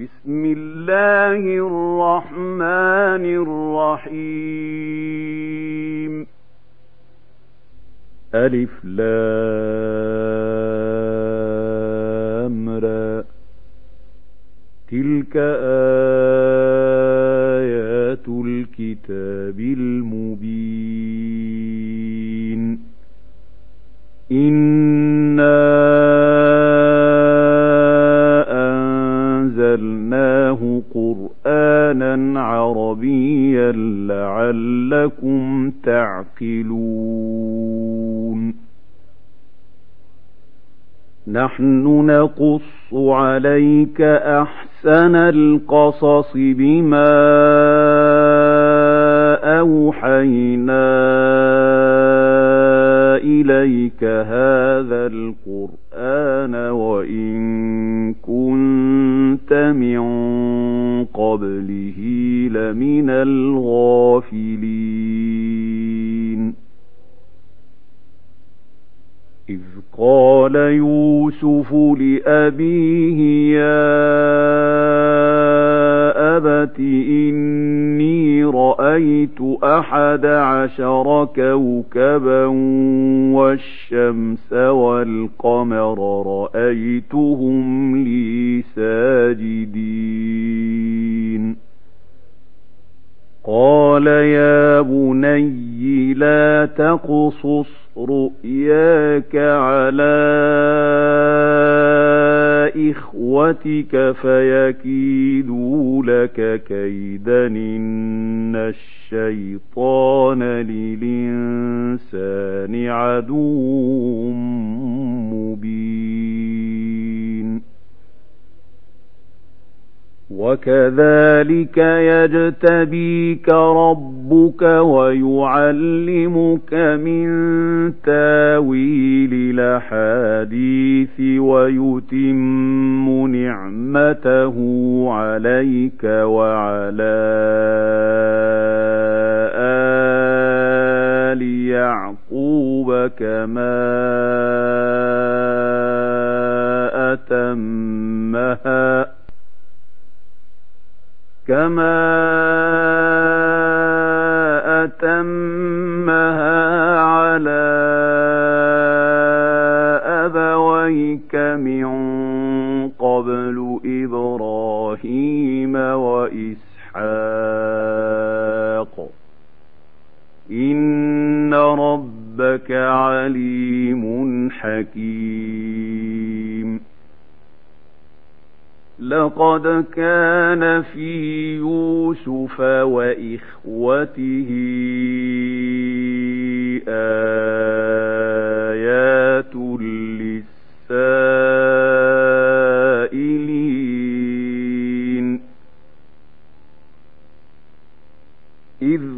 بسم الله الرحمن الرحيم. ألف لام را. تلك آيات الكتاب المبين. إِنَّا قرآنا عربيا لعلكم تعقلون. نحن نقص عليك أحسن القصص بما أوحينا إليك هذا القرآن وإن كنت من لمن الغافلين. إذ قال يوسف لأبيه يا أبت إني رأيت أحد عشر كوكبا والشمس للإنسان عدو مبين. وكذلك يجتبيك ربك ويعلمك من تاويل الأحاديث ويتم نعمته عليك وعلى آل يعقوب كما اتمها كما أتمها على أبويك من قبل إبراهيم وإسحاق ربك عليم حكيم. لقد كان في يوسف وإخوته آيات للسائلين. إذ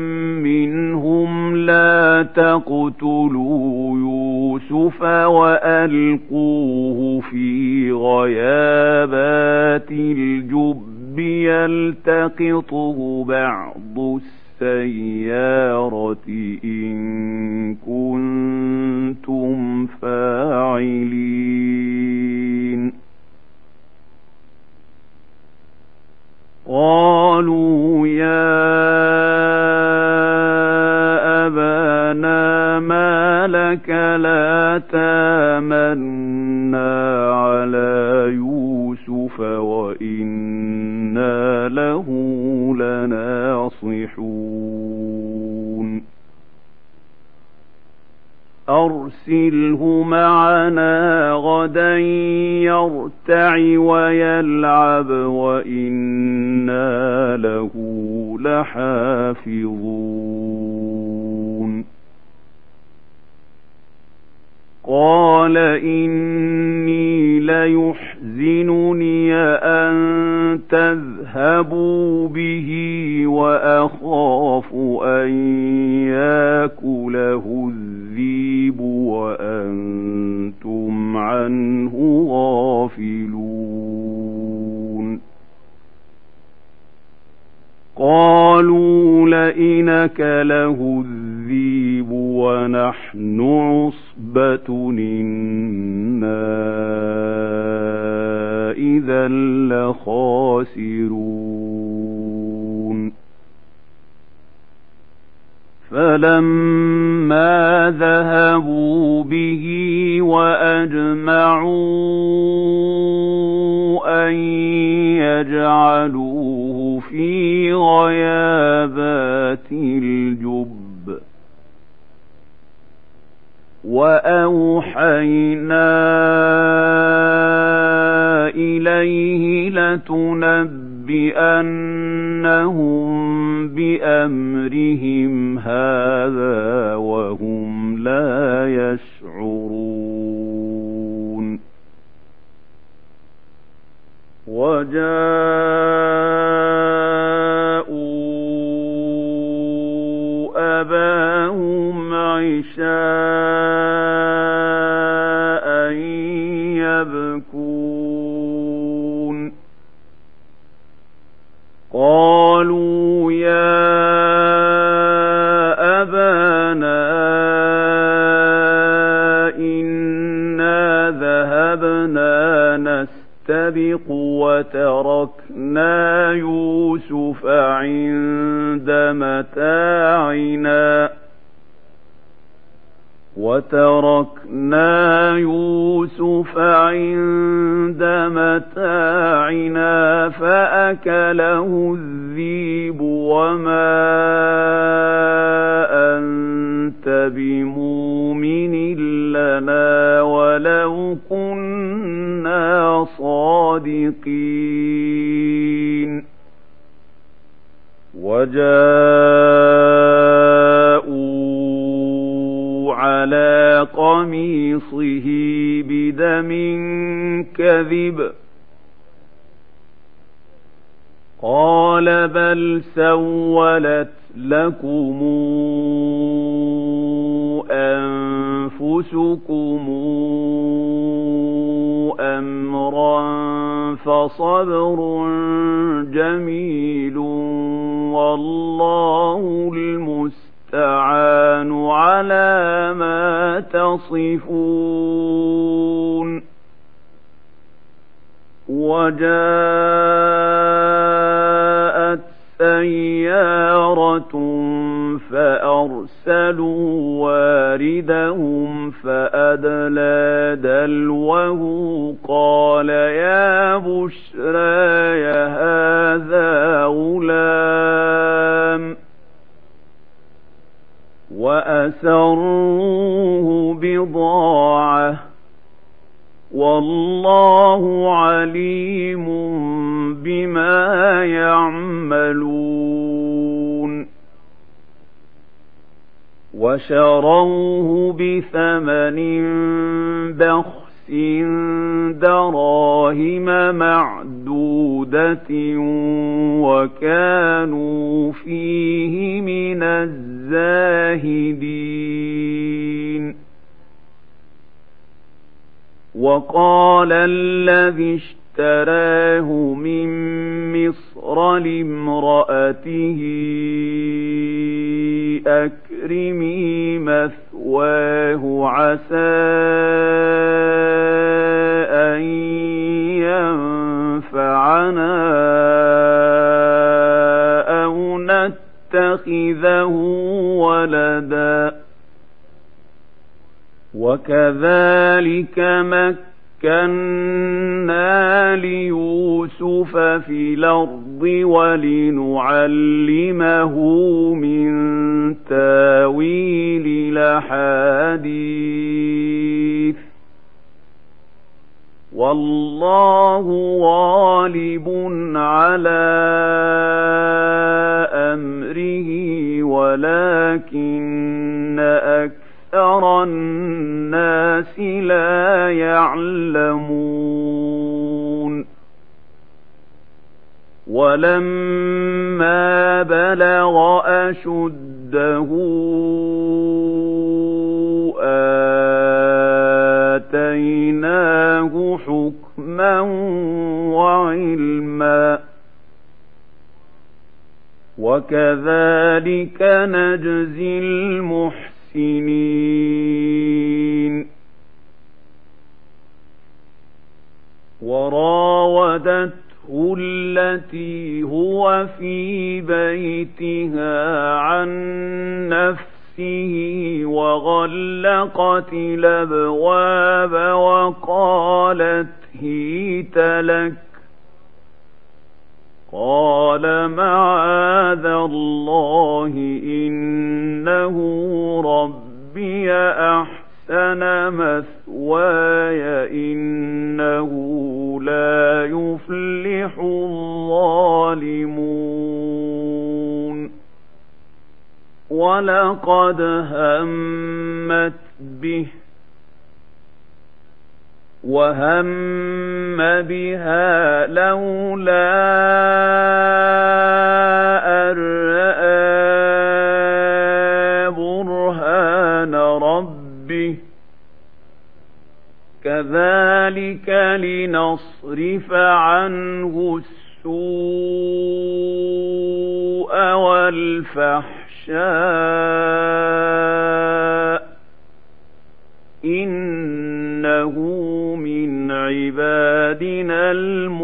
لا تقتلوا يوسف وألقوه في غيابات الجب يلتقطه بعض السيارة إن كنتم فاعلين. قالوا يا أبانا ما لك لا تامنا على يوسف وإنا له لناصحون. أرسله معنا غدا يرتع ويلعب وإنا له لحافظون. قال إني ليحزنني أن تذهبوا به وأخاف أن يأكله الذيب وأنتم عنه غافلون. قالوا لئنك له الذيب ونحن عصبة إنا إذا لخاسرون فلما ذهبوا به وأجمعوا أن يجعلوه في غيابات الجب وأوحينا إليه لتنبئنهم بأمرهم هذا وهم لا يشعرون وجاءوا أباهم عشاء نستبق وتركنا يوسف عند متاعنا. وتركنا يوسف عند متاعنا فأكله الذيب وما أنت بمؤمن صادقين وجاءوا على قميصه بدم كذب. قال بل سولت لكم أنفسكم أمرا فصبر جميل والله المستعان على ما تصفون. وجاءت سيارة فأرسلوا واردهم فأدلى دلوه قال يا بشرى يا هذا غلام وأسروه بضاعة والله عليم بما يعملون وشروه بثمن بخس دراهم معدودة وكانوا فيه من الزاهدين. وقال الذي اشتراه من مصر لامرأته أكرمي مثواه عسى أن ينفعنا أو نتخذه ولدا. وكذلك مَكَّنَّا لِيُوسُفَ فِي الْأَرْضِ وَلِنُعَلِّمَهُ مِن تَأْوِيلِ الْأَحَادِيثِ. وَاللَّهُ غَالِبٌ عَلَى أَمْرِهِ وَلَكِنَّ أَكْثَرَ أكثر الناس لا يعلمون ولما بلغ اشده آتيناه حكما وعلما وكذلك نجزي المحسنين وراودته التي هو في بيتها عن نفسه نفسه وغلقت الأبواب وقالت هيت لك قال معاذ الله انه ربي احسن مثواي انه لا يفلح الظالمون ولقد همت به وهم بها لولا أن برهان ربه كذلك لنصرف عنه السوء والفحش يشاء إنه عبادنا المخلصين.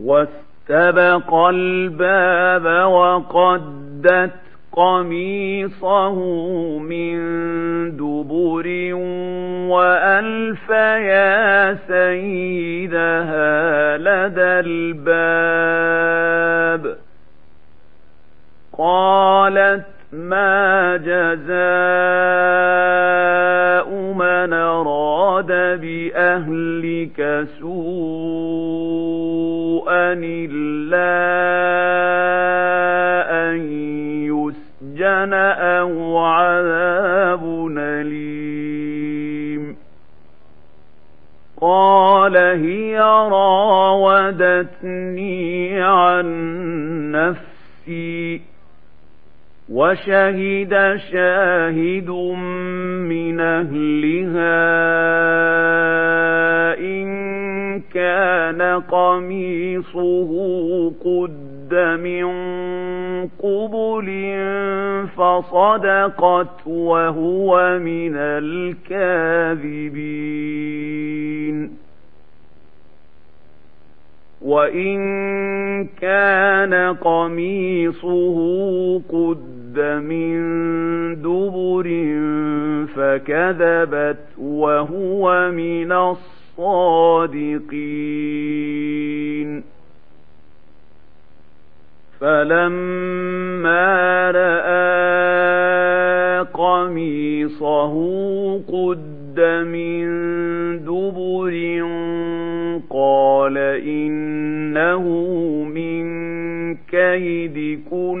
واستبق الباب وقدت قميصه من دبر وألف يا سيدها لدى الباب. قالت ما جزاء من أراد بأهلك سوءا إلا أن يسجن أو عذاب أليم قال هي راودتني عن نفسي وشهد شاهد من أهلها إن كان قميصه قد من قبل فصدقت وهو من الكاذبين. وإن كان قميصه قد من دبر فكذبت وهو من الصادقين فلما رأى قميصه قد من دبر قال إنه من كيدكن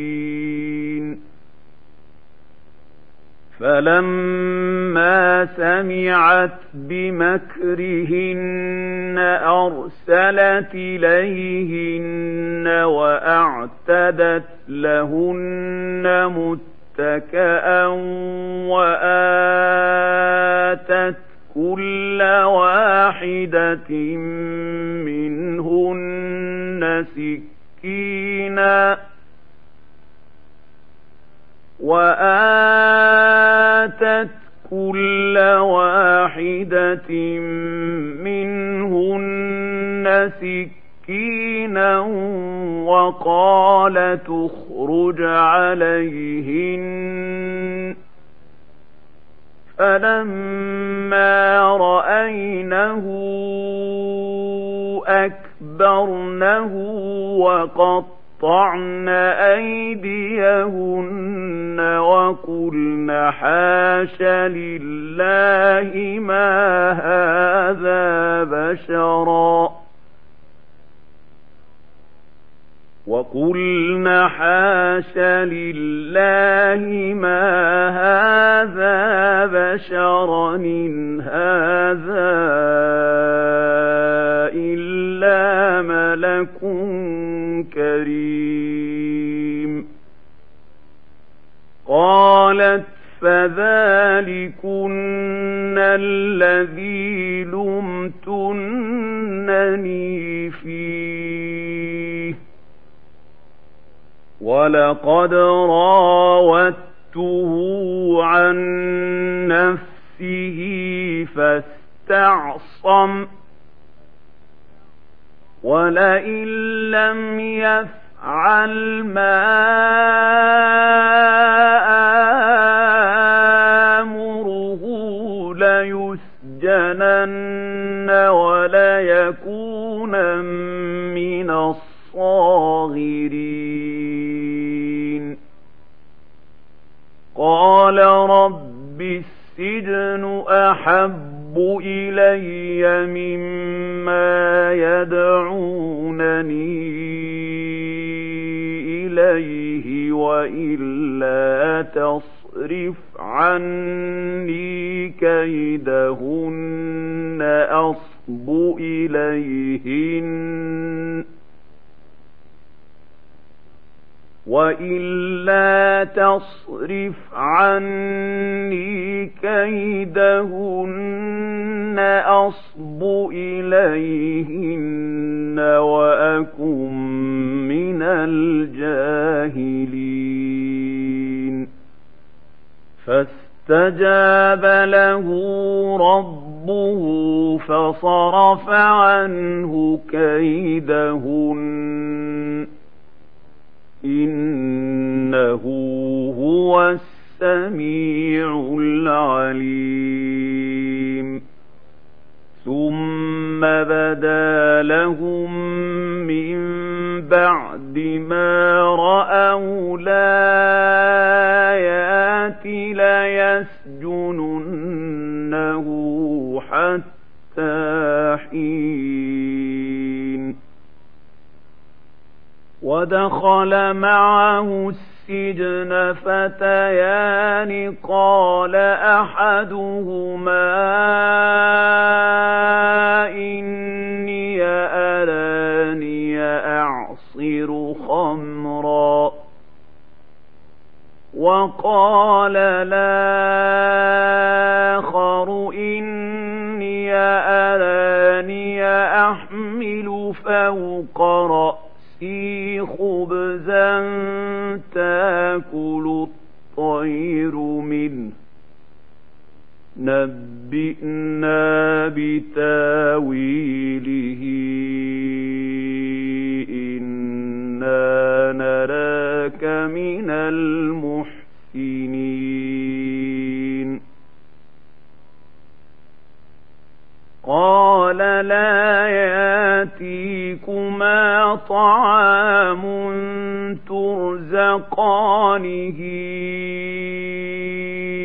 فلما سمعت بمكرهن أرسلت إليهن وأعتدت لهن متكأ وآتت كل واحدة منهن سكينا وآتت كل واحدة منهن سكينا وقال تخرج عليهن. فلما رأينه أكبرنه وقط وقطعن أيديهن وقلن حاش لله ما هذا بشرا. وقلن حاش لله ما هذا بشرا إن هذا إلا ملك كريم قالت فذلكن الذي لمتنني فيه ولقد راودته عن نفسه فاستعصم ولئن لم يفعل ما آمره ليسجنن وليكون قال رب السجن أحب إلي مما يدعونني إليه وإلا تصرف عني كيدهن أصب إليهن. وإلا تصرف عني كيدهن أصب إليهن وأكن من الجاهلين فاستجاب له ربه فصرف عنه كيدهن إنه هو السميع العليم. ثم بدا لهم من بعد ما رأوا الآيات ليسجننه حتى حين ودخل معه السجن فتيان قال أحدهما إني أراني أعصر خمرا وقال الآخر إني أراني أحمل فوق رأسي خبزا تاكل الطير منه. نبئنا بتاويله. إنا نراك من المحسنين. قال لا ياتيكما طعام ترزقانه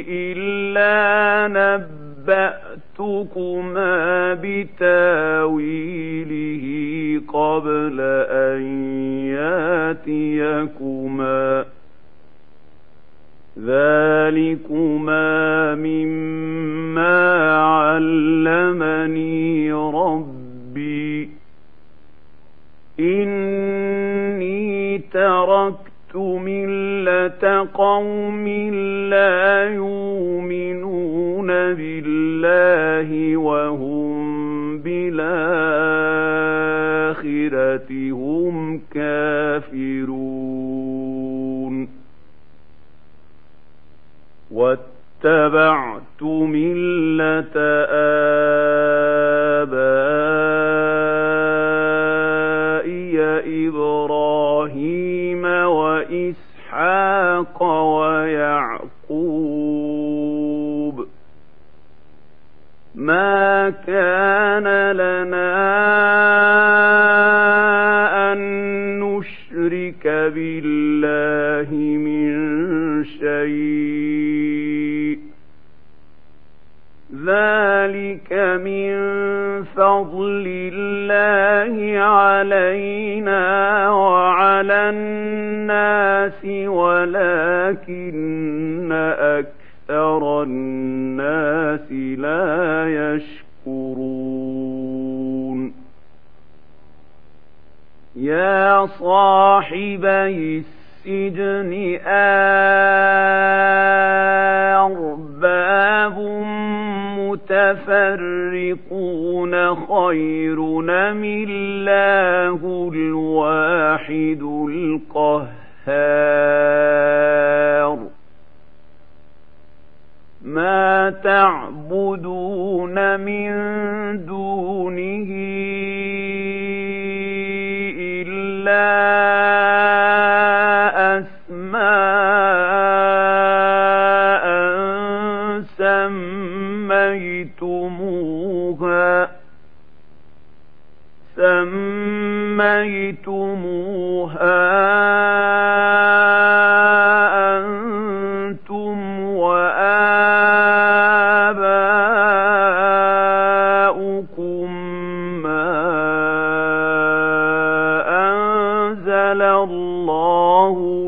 إلا نبأتكما بتاويله قبل أن ياتيكما ذلكما مما علمني ربي إني تركت ملة قوم لا يؤمنون بالله وهم بالآخرة هم كافرون واتبعت ملة آه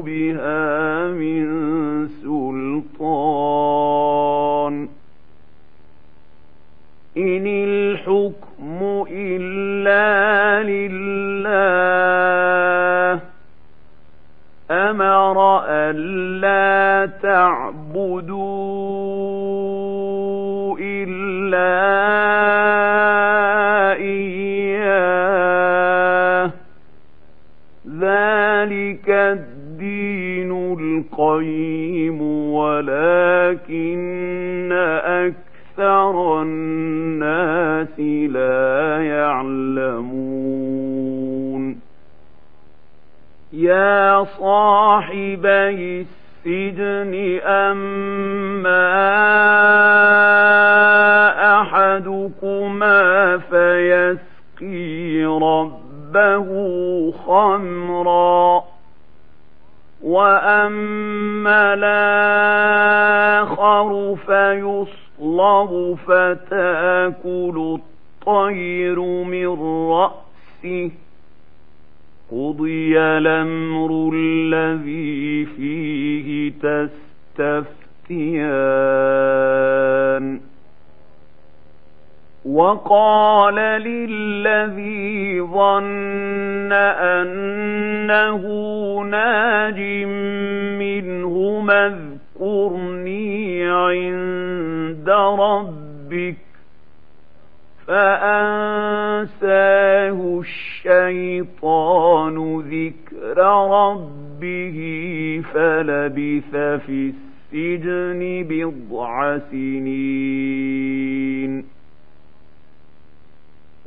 بها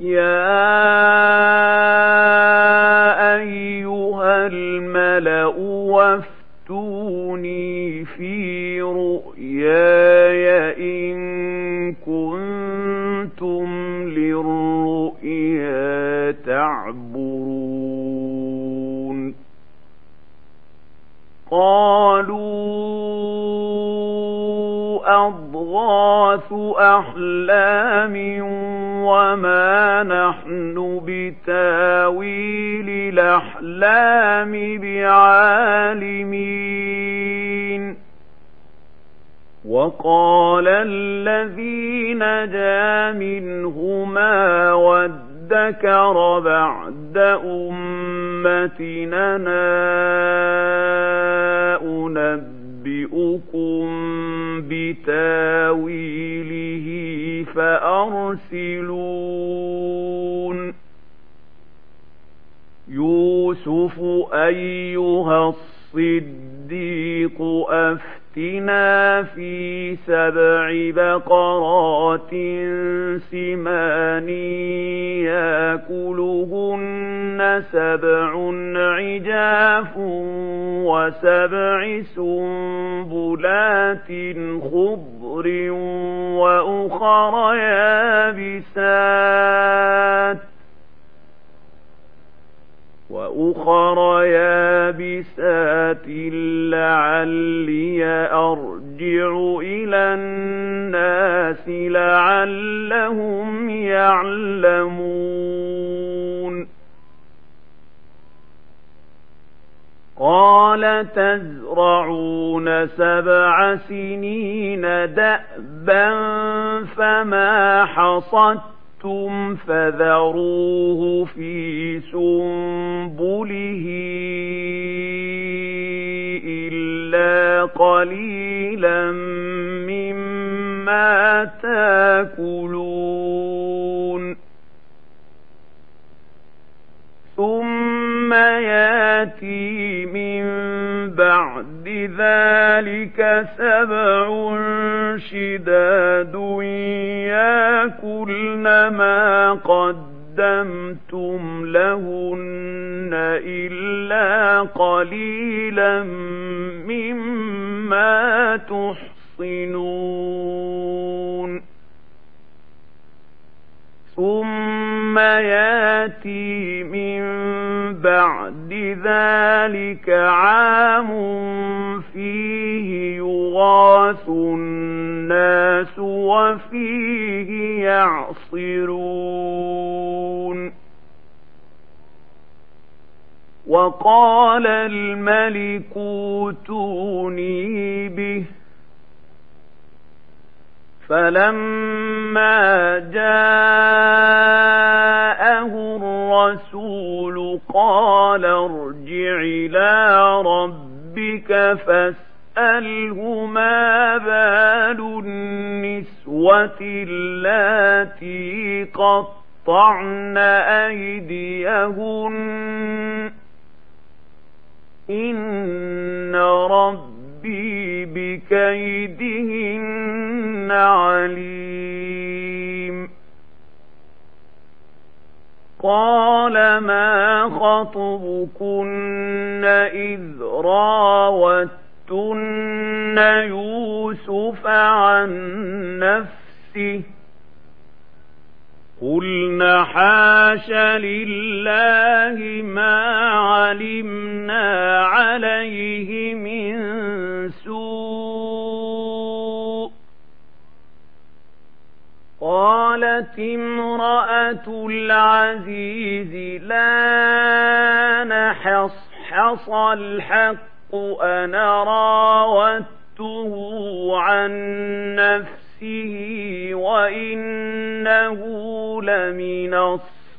يا أيها الملأ وافتوني في رؤياي إن كنتم للرؤيا تعبرون قالوا أضغاث أحلام وما نحن بتاويل الأحلام بعالمين. وقال الذي نجا منهما وادكر بعد أمتنا أنبئكم بتاويله فأرسلون. يوسف أيها الصديق أفتح فَأْتِنَا فِي سَبْعِ بَقَرَاتٍ سِمَانٍ يَأْكُلُهُنَّ سَبْعٌ عِجَافٌ وَسَبْعِ سُنبُلَاتٍ خُضْرٍ وَأُخَرَ يَابِسَاتٍ وأخر يابسات لعلي أرجع إلى الناس لعلهم يعلمون. قال تزرعون سبع سنين دأبا فما حصدت شئتم فذروه في سنبله إلا قليلا مما تاكلون ثم ذلك سبع شداد ياكلن ما قدمتم لهن إلا قليلا مما تحصنون. ثم ياتي بعد ذلك عام فيه يغاث الناس وفيه يعصرون. وقال الملك اوتوني به. فلما جاءه الرسول قال ارجع إلى ربك فاسأله ما بال النسوة اللاتي قطعن أيديهن. إن رب ربي بكيدهن عليم. قال ما خطبكن إذ راوتن يوسف عن نفسه قلنا حاش لله ما علمنا عليه من سوء قالت امرأة العزيز لا نحصحص الحق أنا راودته عن نفسه وإنه لمن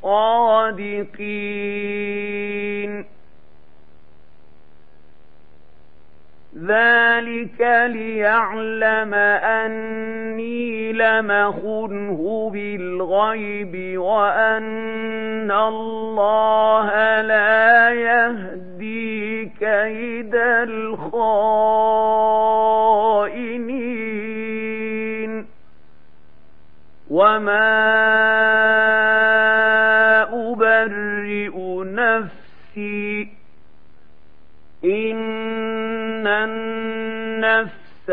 الصادقين. ذلك ليعلم أني لمخنه بالغيب وأن الله لا يهدي كيد الخائنين وما أبرئ نفسي إن النفس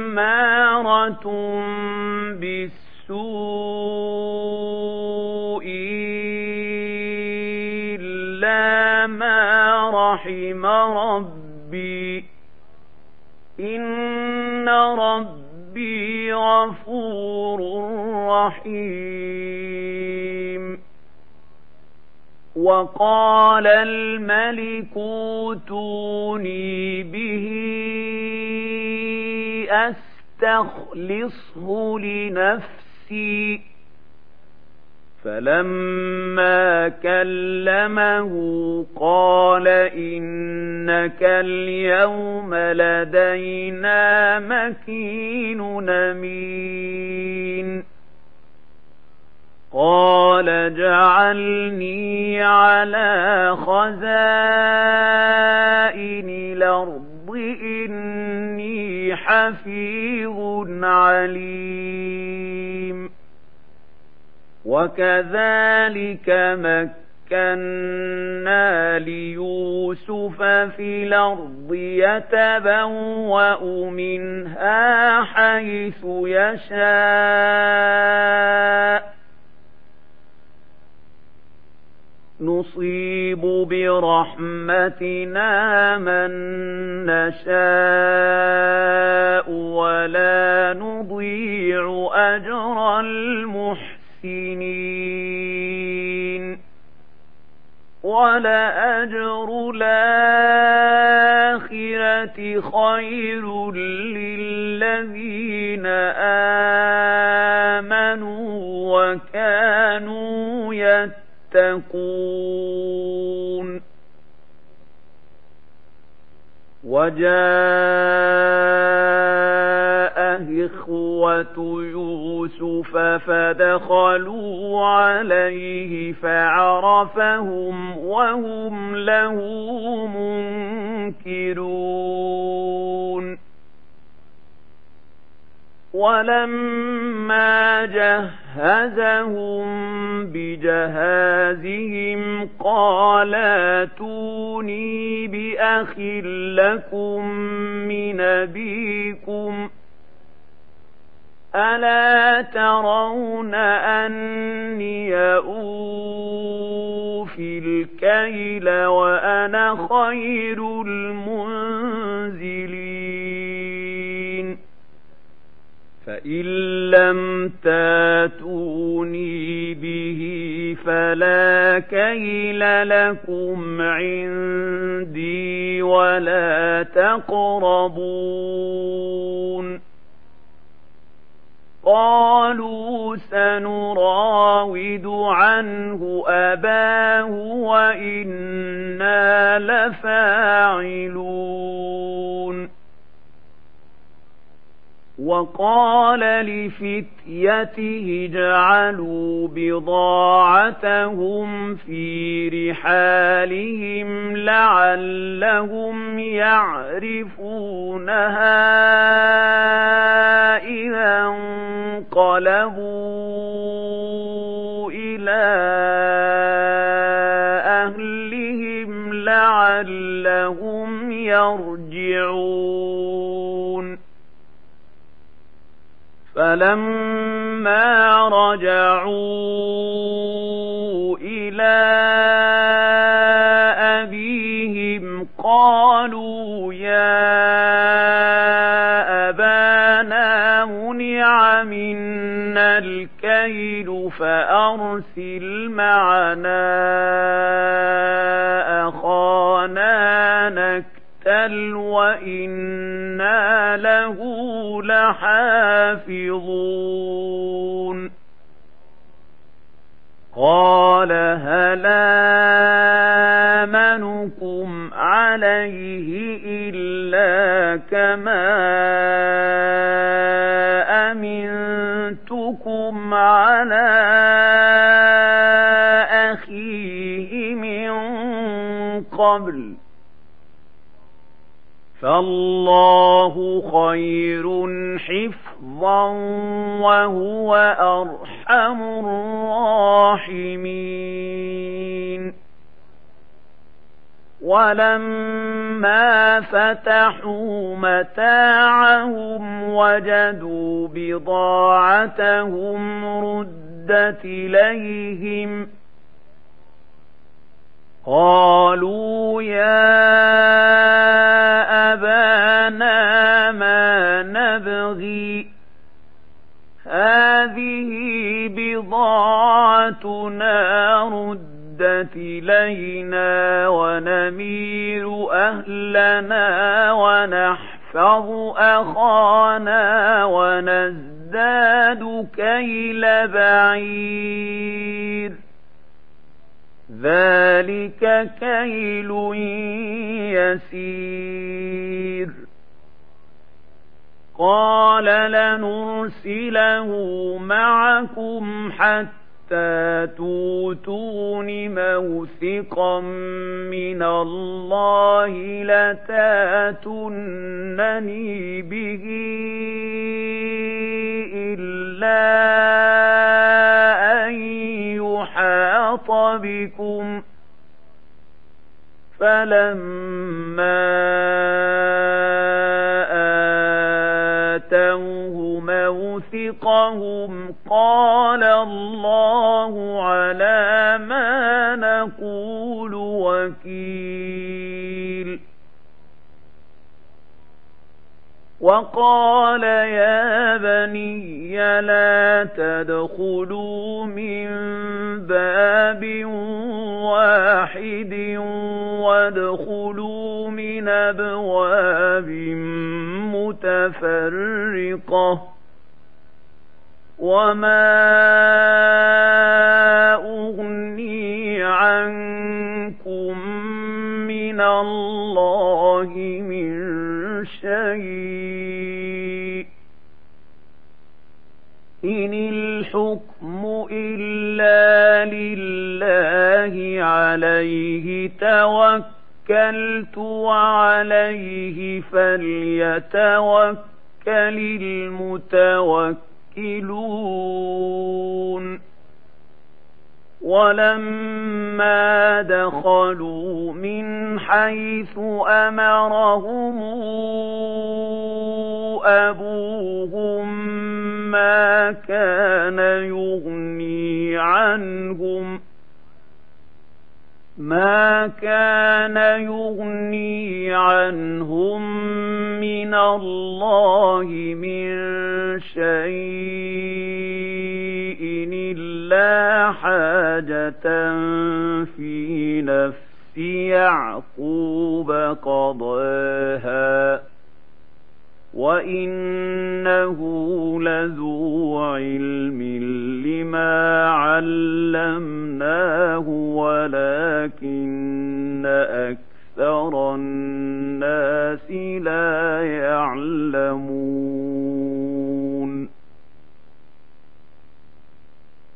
لأمارة بالسوء إلا ما رحم ربي إن ربي غفور رحيم وقال الملك اوتوني به أستخلصه لنفسي. فلما كلمه قال إنك اليوم لدينا مكين نمين قال جعلني على خزائن الأرض إني حفيظ عليم. وكذلك مكنا ليوسف في الأرض يتبوأ منها حيث يشاء. نصيب برحمتنا من نشاء ولا نضيع أجر المحسنين ولأجر الآخرة خير للذين آمنوا وكانوا يتقون يتقون وجاء إخوة يوسف فدخلوا عليه فعرفهم وهم له منكرون ولما جهزهم بجهازهم قال أتوني بأخ لكم من أبيكم ألا ترون أني أوفي الكيل وأنا خير المنزلين فإن لم تاتوني به فلا كيل لكم عندي ولا تقربون قالوا سنراود عنه أباه وإنا لفاعلون وقال لفتيته اجعلوا بضاعتهم في رحالهم لعلهم يعرفونها إذا انقلبوا إلى أهلهم لعلهم يرجعون. فلما رجعوا إلى أبيهم قالوا يا أبانا منع منا الكيل فأرسل معنا نكتل وإنا له لحافظون قال هل آمنكم عليه إلا كما أمنتكم على أخيه من قبل فالله خير حفظا وهو أرحم الراحمين. ولما فتحوا متاعهم وجدوا بضاعتهم ردت إليهم قالوا يا أبانا ما نبغي هذه بضاعتنا ردت إلينا ونمير أهلنا ونحفظ أخانا ونزداد كيل بعير. ذلك كيل يسير قال لنرسله معكم حتى توتون موثقا من الله لتاتونني به إلا أن يحاط بكم فلما موثقهم قال الله على ما نقول وكيل. وقال يا بني لا تدخلوا من باب واحد وادخلوا من أبواب متفرقة. وما اغني عنكم من الله من شيء إن الحكم إلا لله عليه توكلت وعليه فليتوكل المتوكلون ولما دخلوا من حيث امرهم ما كان يغني عنهم من الله من شيء إلا حاجة في نفس يعقوب قضاها وإنه لذو علم لما علمناه ولكن أكثر الناس لا يعلمون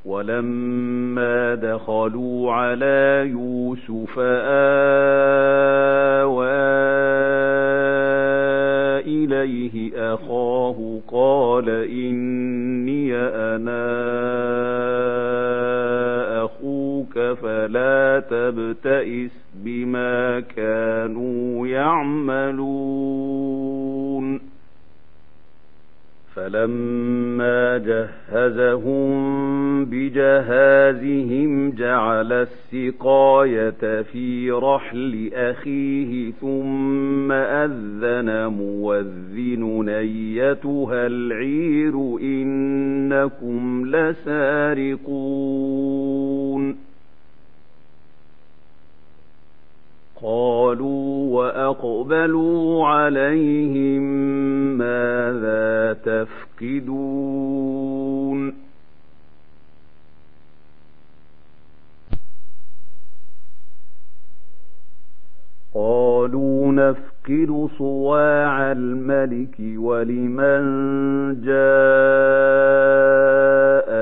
ولما دخلوا على يوسف آوى إليه أخاه قال إني أنا أخوك فلا تبتئس بما كانوا يعملون. فلما جهزهم بجهازهم جعل السقاية في رحل أخيه ثم أذن موذن أيتها العير إنكم لسارقون قالوا وأقبلوا عليهم ماذا تفقدون قالوا نفقد صواع الملك ولمن جاء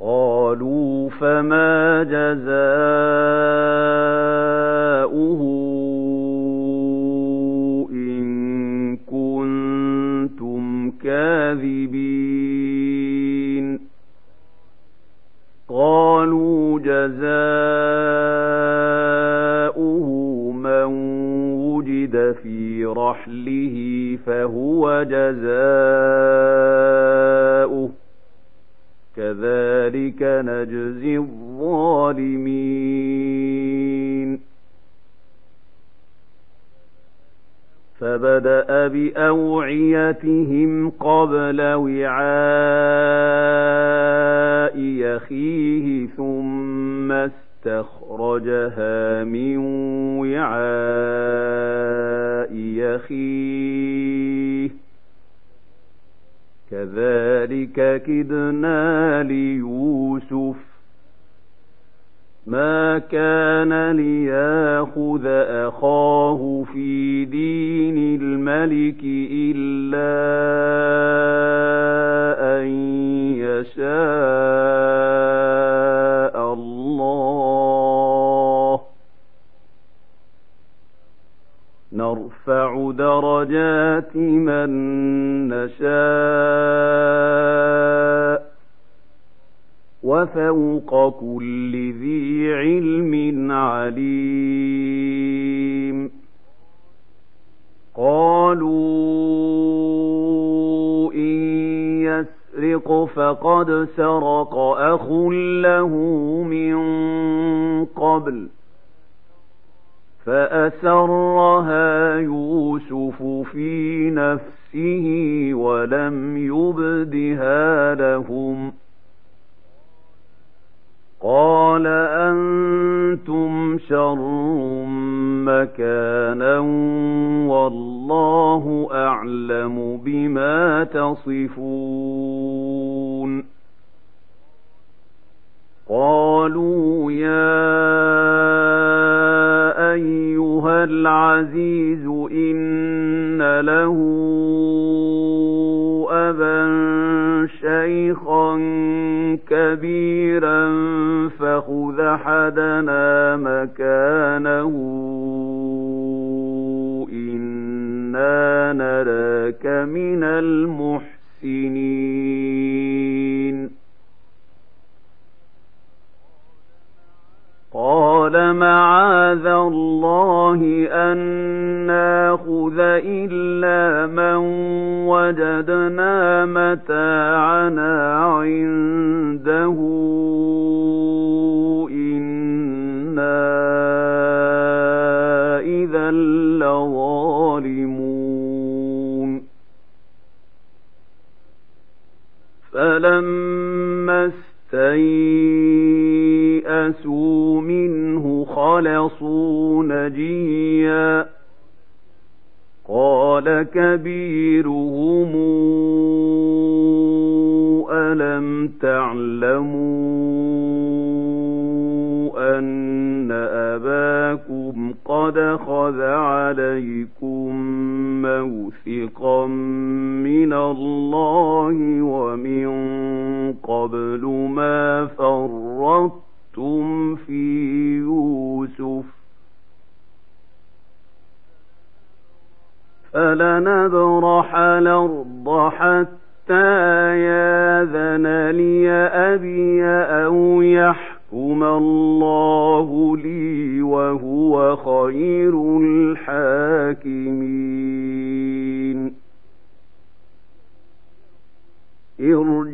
قالوا فما جزاؤه إن كنتم كاذبين. قالوا جزاؤه من وجد في رحله فهو جزاؤه. كذلك نجزي الظالمين. فبدأ بأوعيتهم قبل وعاء يخيه ثم استخرجها من وعاء يخيه. كذلك كدنا ليوسف. ما كان ليأخذ أخاه في دين الملك إلا أن يشاء الله. نرفع درجات من وفوق كل ذي علم عليم. قالوا إن يسرق فقد سرق أخ له من قبل فأسرها فلما استيئسوا منه خلصوا نجيا. قال كبيرهم ألم تعلموا أن أباكم قد خذ عليكم موثقا من الله ومن قبل ما فرطتم في يوسف فلنبرح الأرض حتى ياذن لي أبي أو يحكم الله لي وهو خير الحاكمين.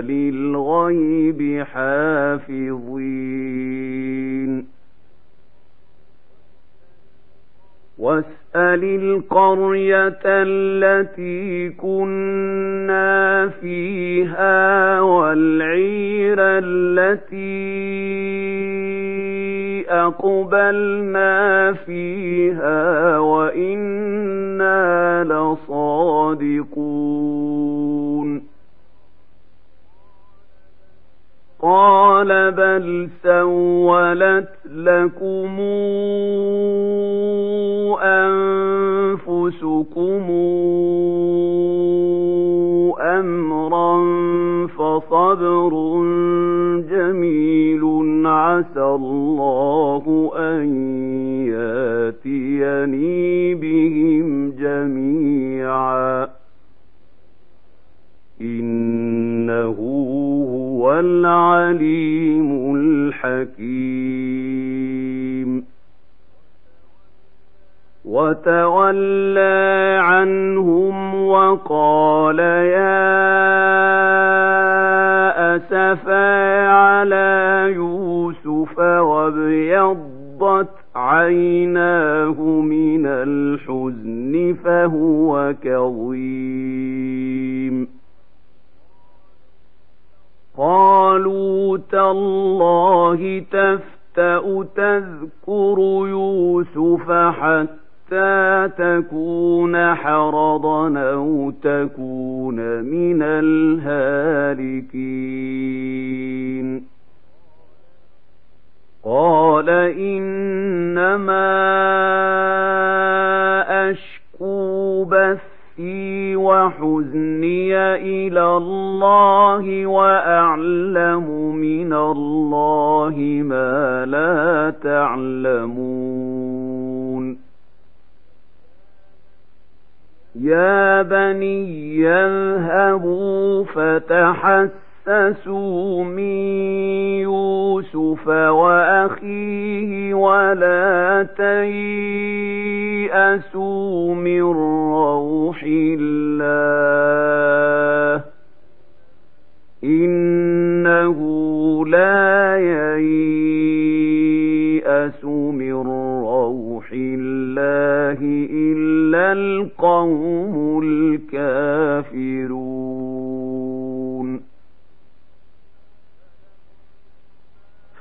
كنا للغيب حافظين واسأل القرية التي كنا فيها والعير التي أقبلنا فيها وإنا لصادقون قال بل سولت لكم أنفسكم أمرا فصبر جميل عسى الله أن ياتيني بهم جميعا إنه هو العليم الحكيم. وتولى عنهم وقال يا أسفا على يوسف وابيضت عيناه من الحزن فهو كظيم. قالوا تالله تفتأ تذكر يوسف حتى تكون حرضا أو تكون من الهالكين. قال إنما أشكو بث بثي وحزني إلى الله وأعلم من الله ما لا تعلمون. يا بني يذهبوا فتحسسوا من يوسف وأخيه ولا تيأسوا من روح الله إنه لا ييأس من روح الله إلا القوم الكافرون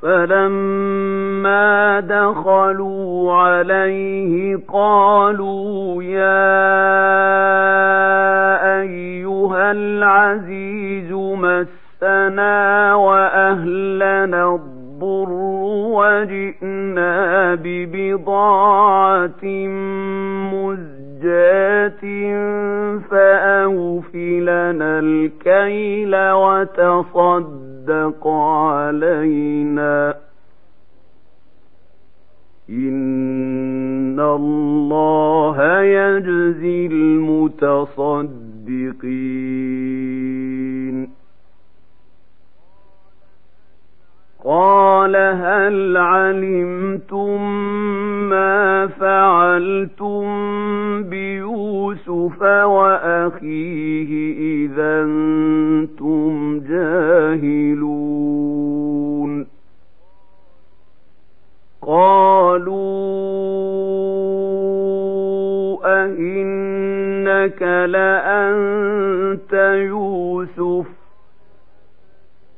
فلما دخلوا عليه قالوا يا أيها العزيز مسنا وأهلنا الضر وجئنا ببضاعة مزجاة فأوف لنا الكيل وتصدق علينا. إن الله يجزي المتصدقين. قال هل علمتم ما فعلتم بيوسف وأخيه إذا أنتم جاهلون؟ قالوا أئنك لأنت يوسف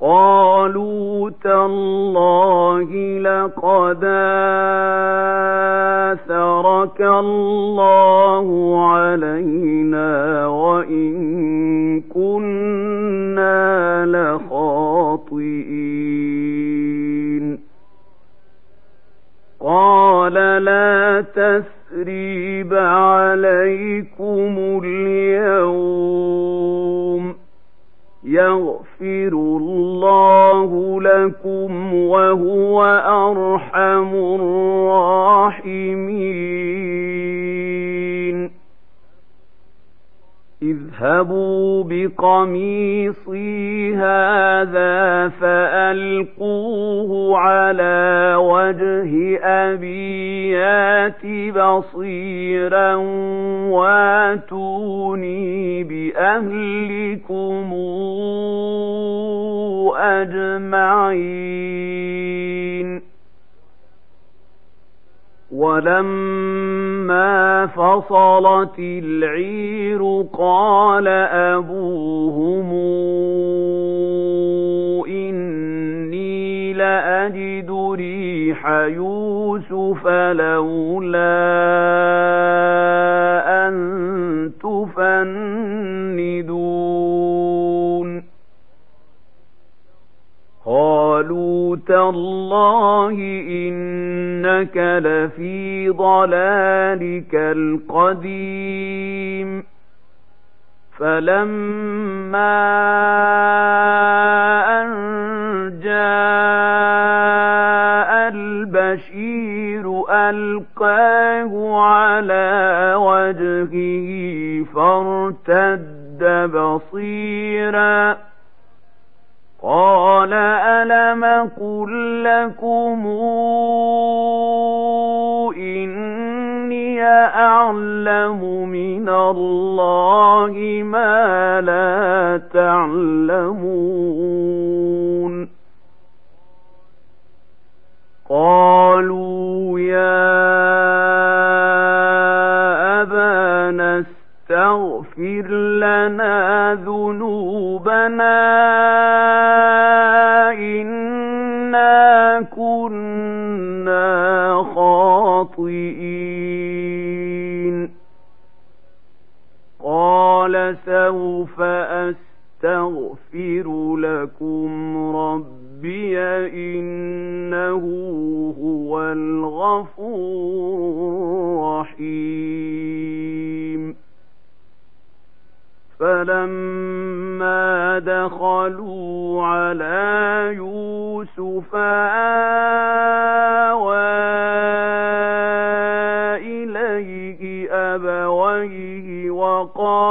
قالوا تالله لقد آثرك الله علينا وإن كنا لخاطئين. قال لا تثريب عليكم اليوم. يغفر الله لكم وهو أرحم الراحمين. اذهبوا بقميصي هذا فألقوه على وجه أبي يات بصيرا واتوني بأهلكم أجمعين. ولما فصلت العير قال أبوهم إني لأجد ريح يوسف لولا أن تفندون تالله إنك لفي ضلالك القديم. فلما أن جاء البشير ألقاه على وجهه فارتد بصيراً قال ألم قل لكم إني أعلم من الله ما لا تعلمون قالوا يا أبانا استغفر لنا ذنوبنا إنا كنا خاطئين. قال سوف أستغفر لكم ربي إنه هو الغفور الرحيم. فلما دخلوا على يوسف آوى إليه أبويه وقال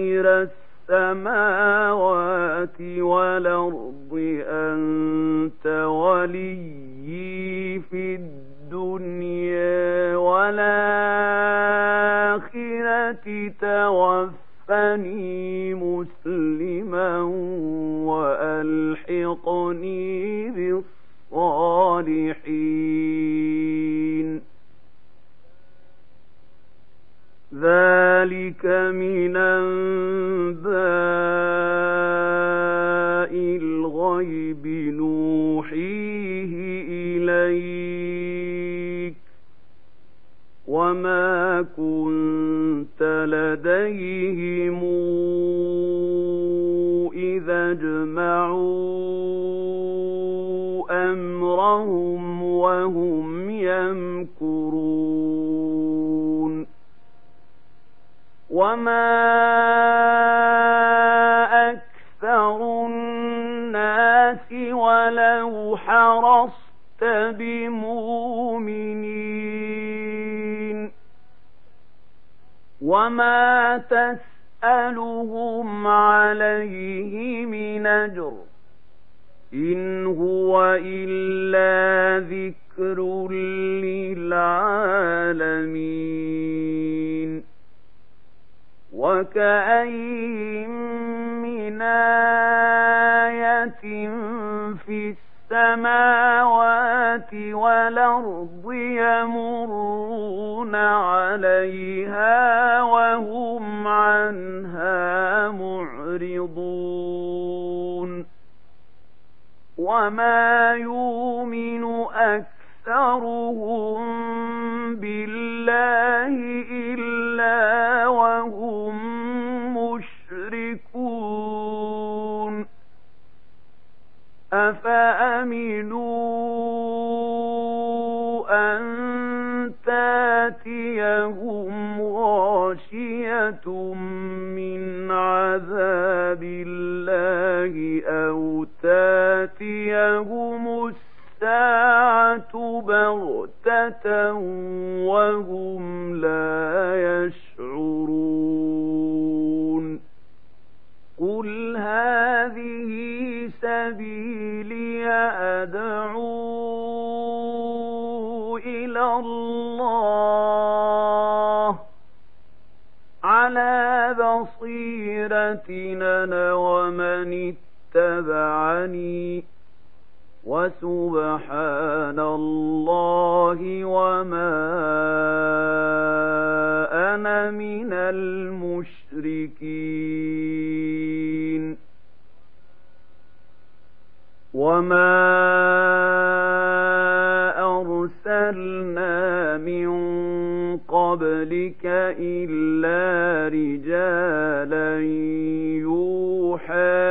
فاطر السماوات والأرض أنت وليي في الدنيا والآخرة توفني مسلما وألحقني بالصالحين. ذلك من أنباء الغيب نوحيه إليك. وما كنت لديهم وما أكثر الناس ولو حرصت بمؤمنين وما تسألهم عليه من أجر إن هو إلا ذكر للعالمين وكأي من آية في السماوات والأرض يمرون عليها وهم عنها معرضون. وما يؤمن أكثرهم بالله إلا أفأمنوا أن تاتيهم غاشية من عذاب الله أو تاتيهم الساعة بغتة وهم لا يشعرون قل هذه سبيلي أدعو إلى الله على بصيرة أنا ومن اتبعني وسبحان الله وما أنا من المشركين وما أرسلنا من قبلك إلا رجالا يوحى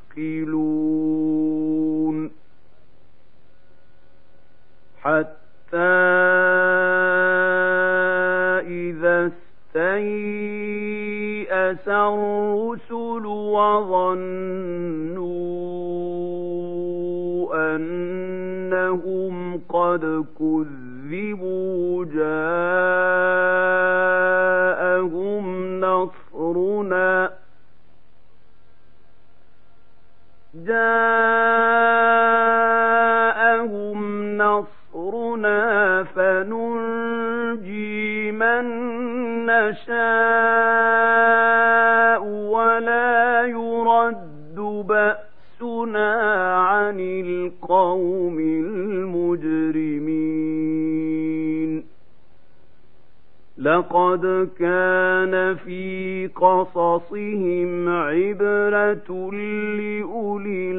حتى إذا استيأس الرسل وظنوا أنهم قد كذبوا جاءهم جاءهم نصرنا فننجي من نشاء ولا يرد بأسنا عن القوم لقد كان في قصصهم عبرة لأولي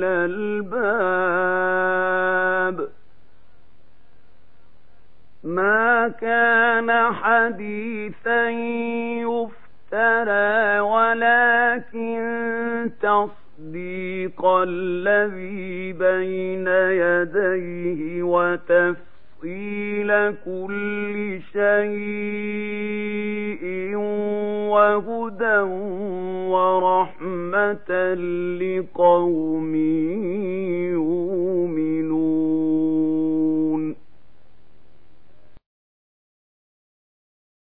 الألباب ما كان حديثا يفترى ولكن تصديق الذي بين يديه وتفسير تفصيل كل شيء وهدى ورحمة لقوم يؤمنون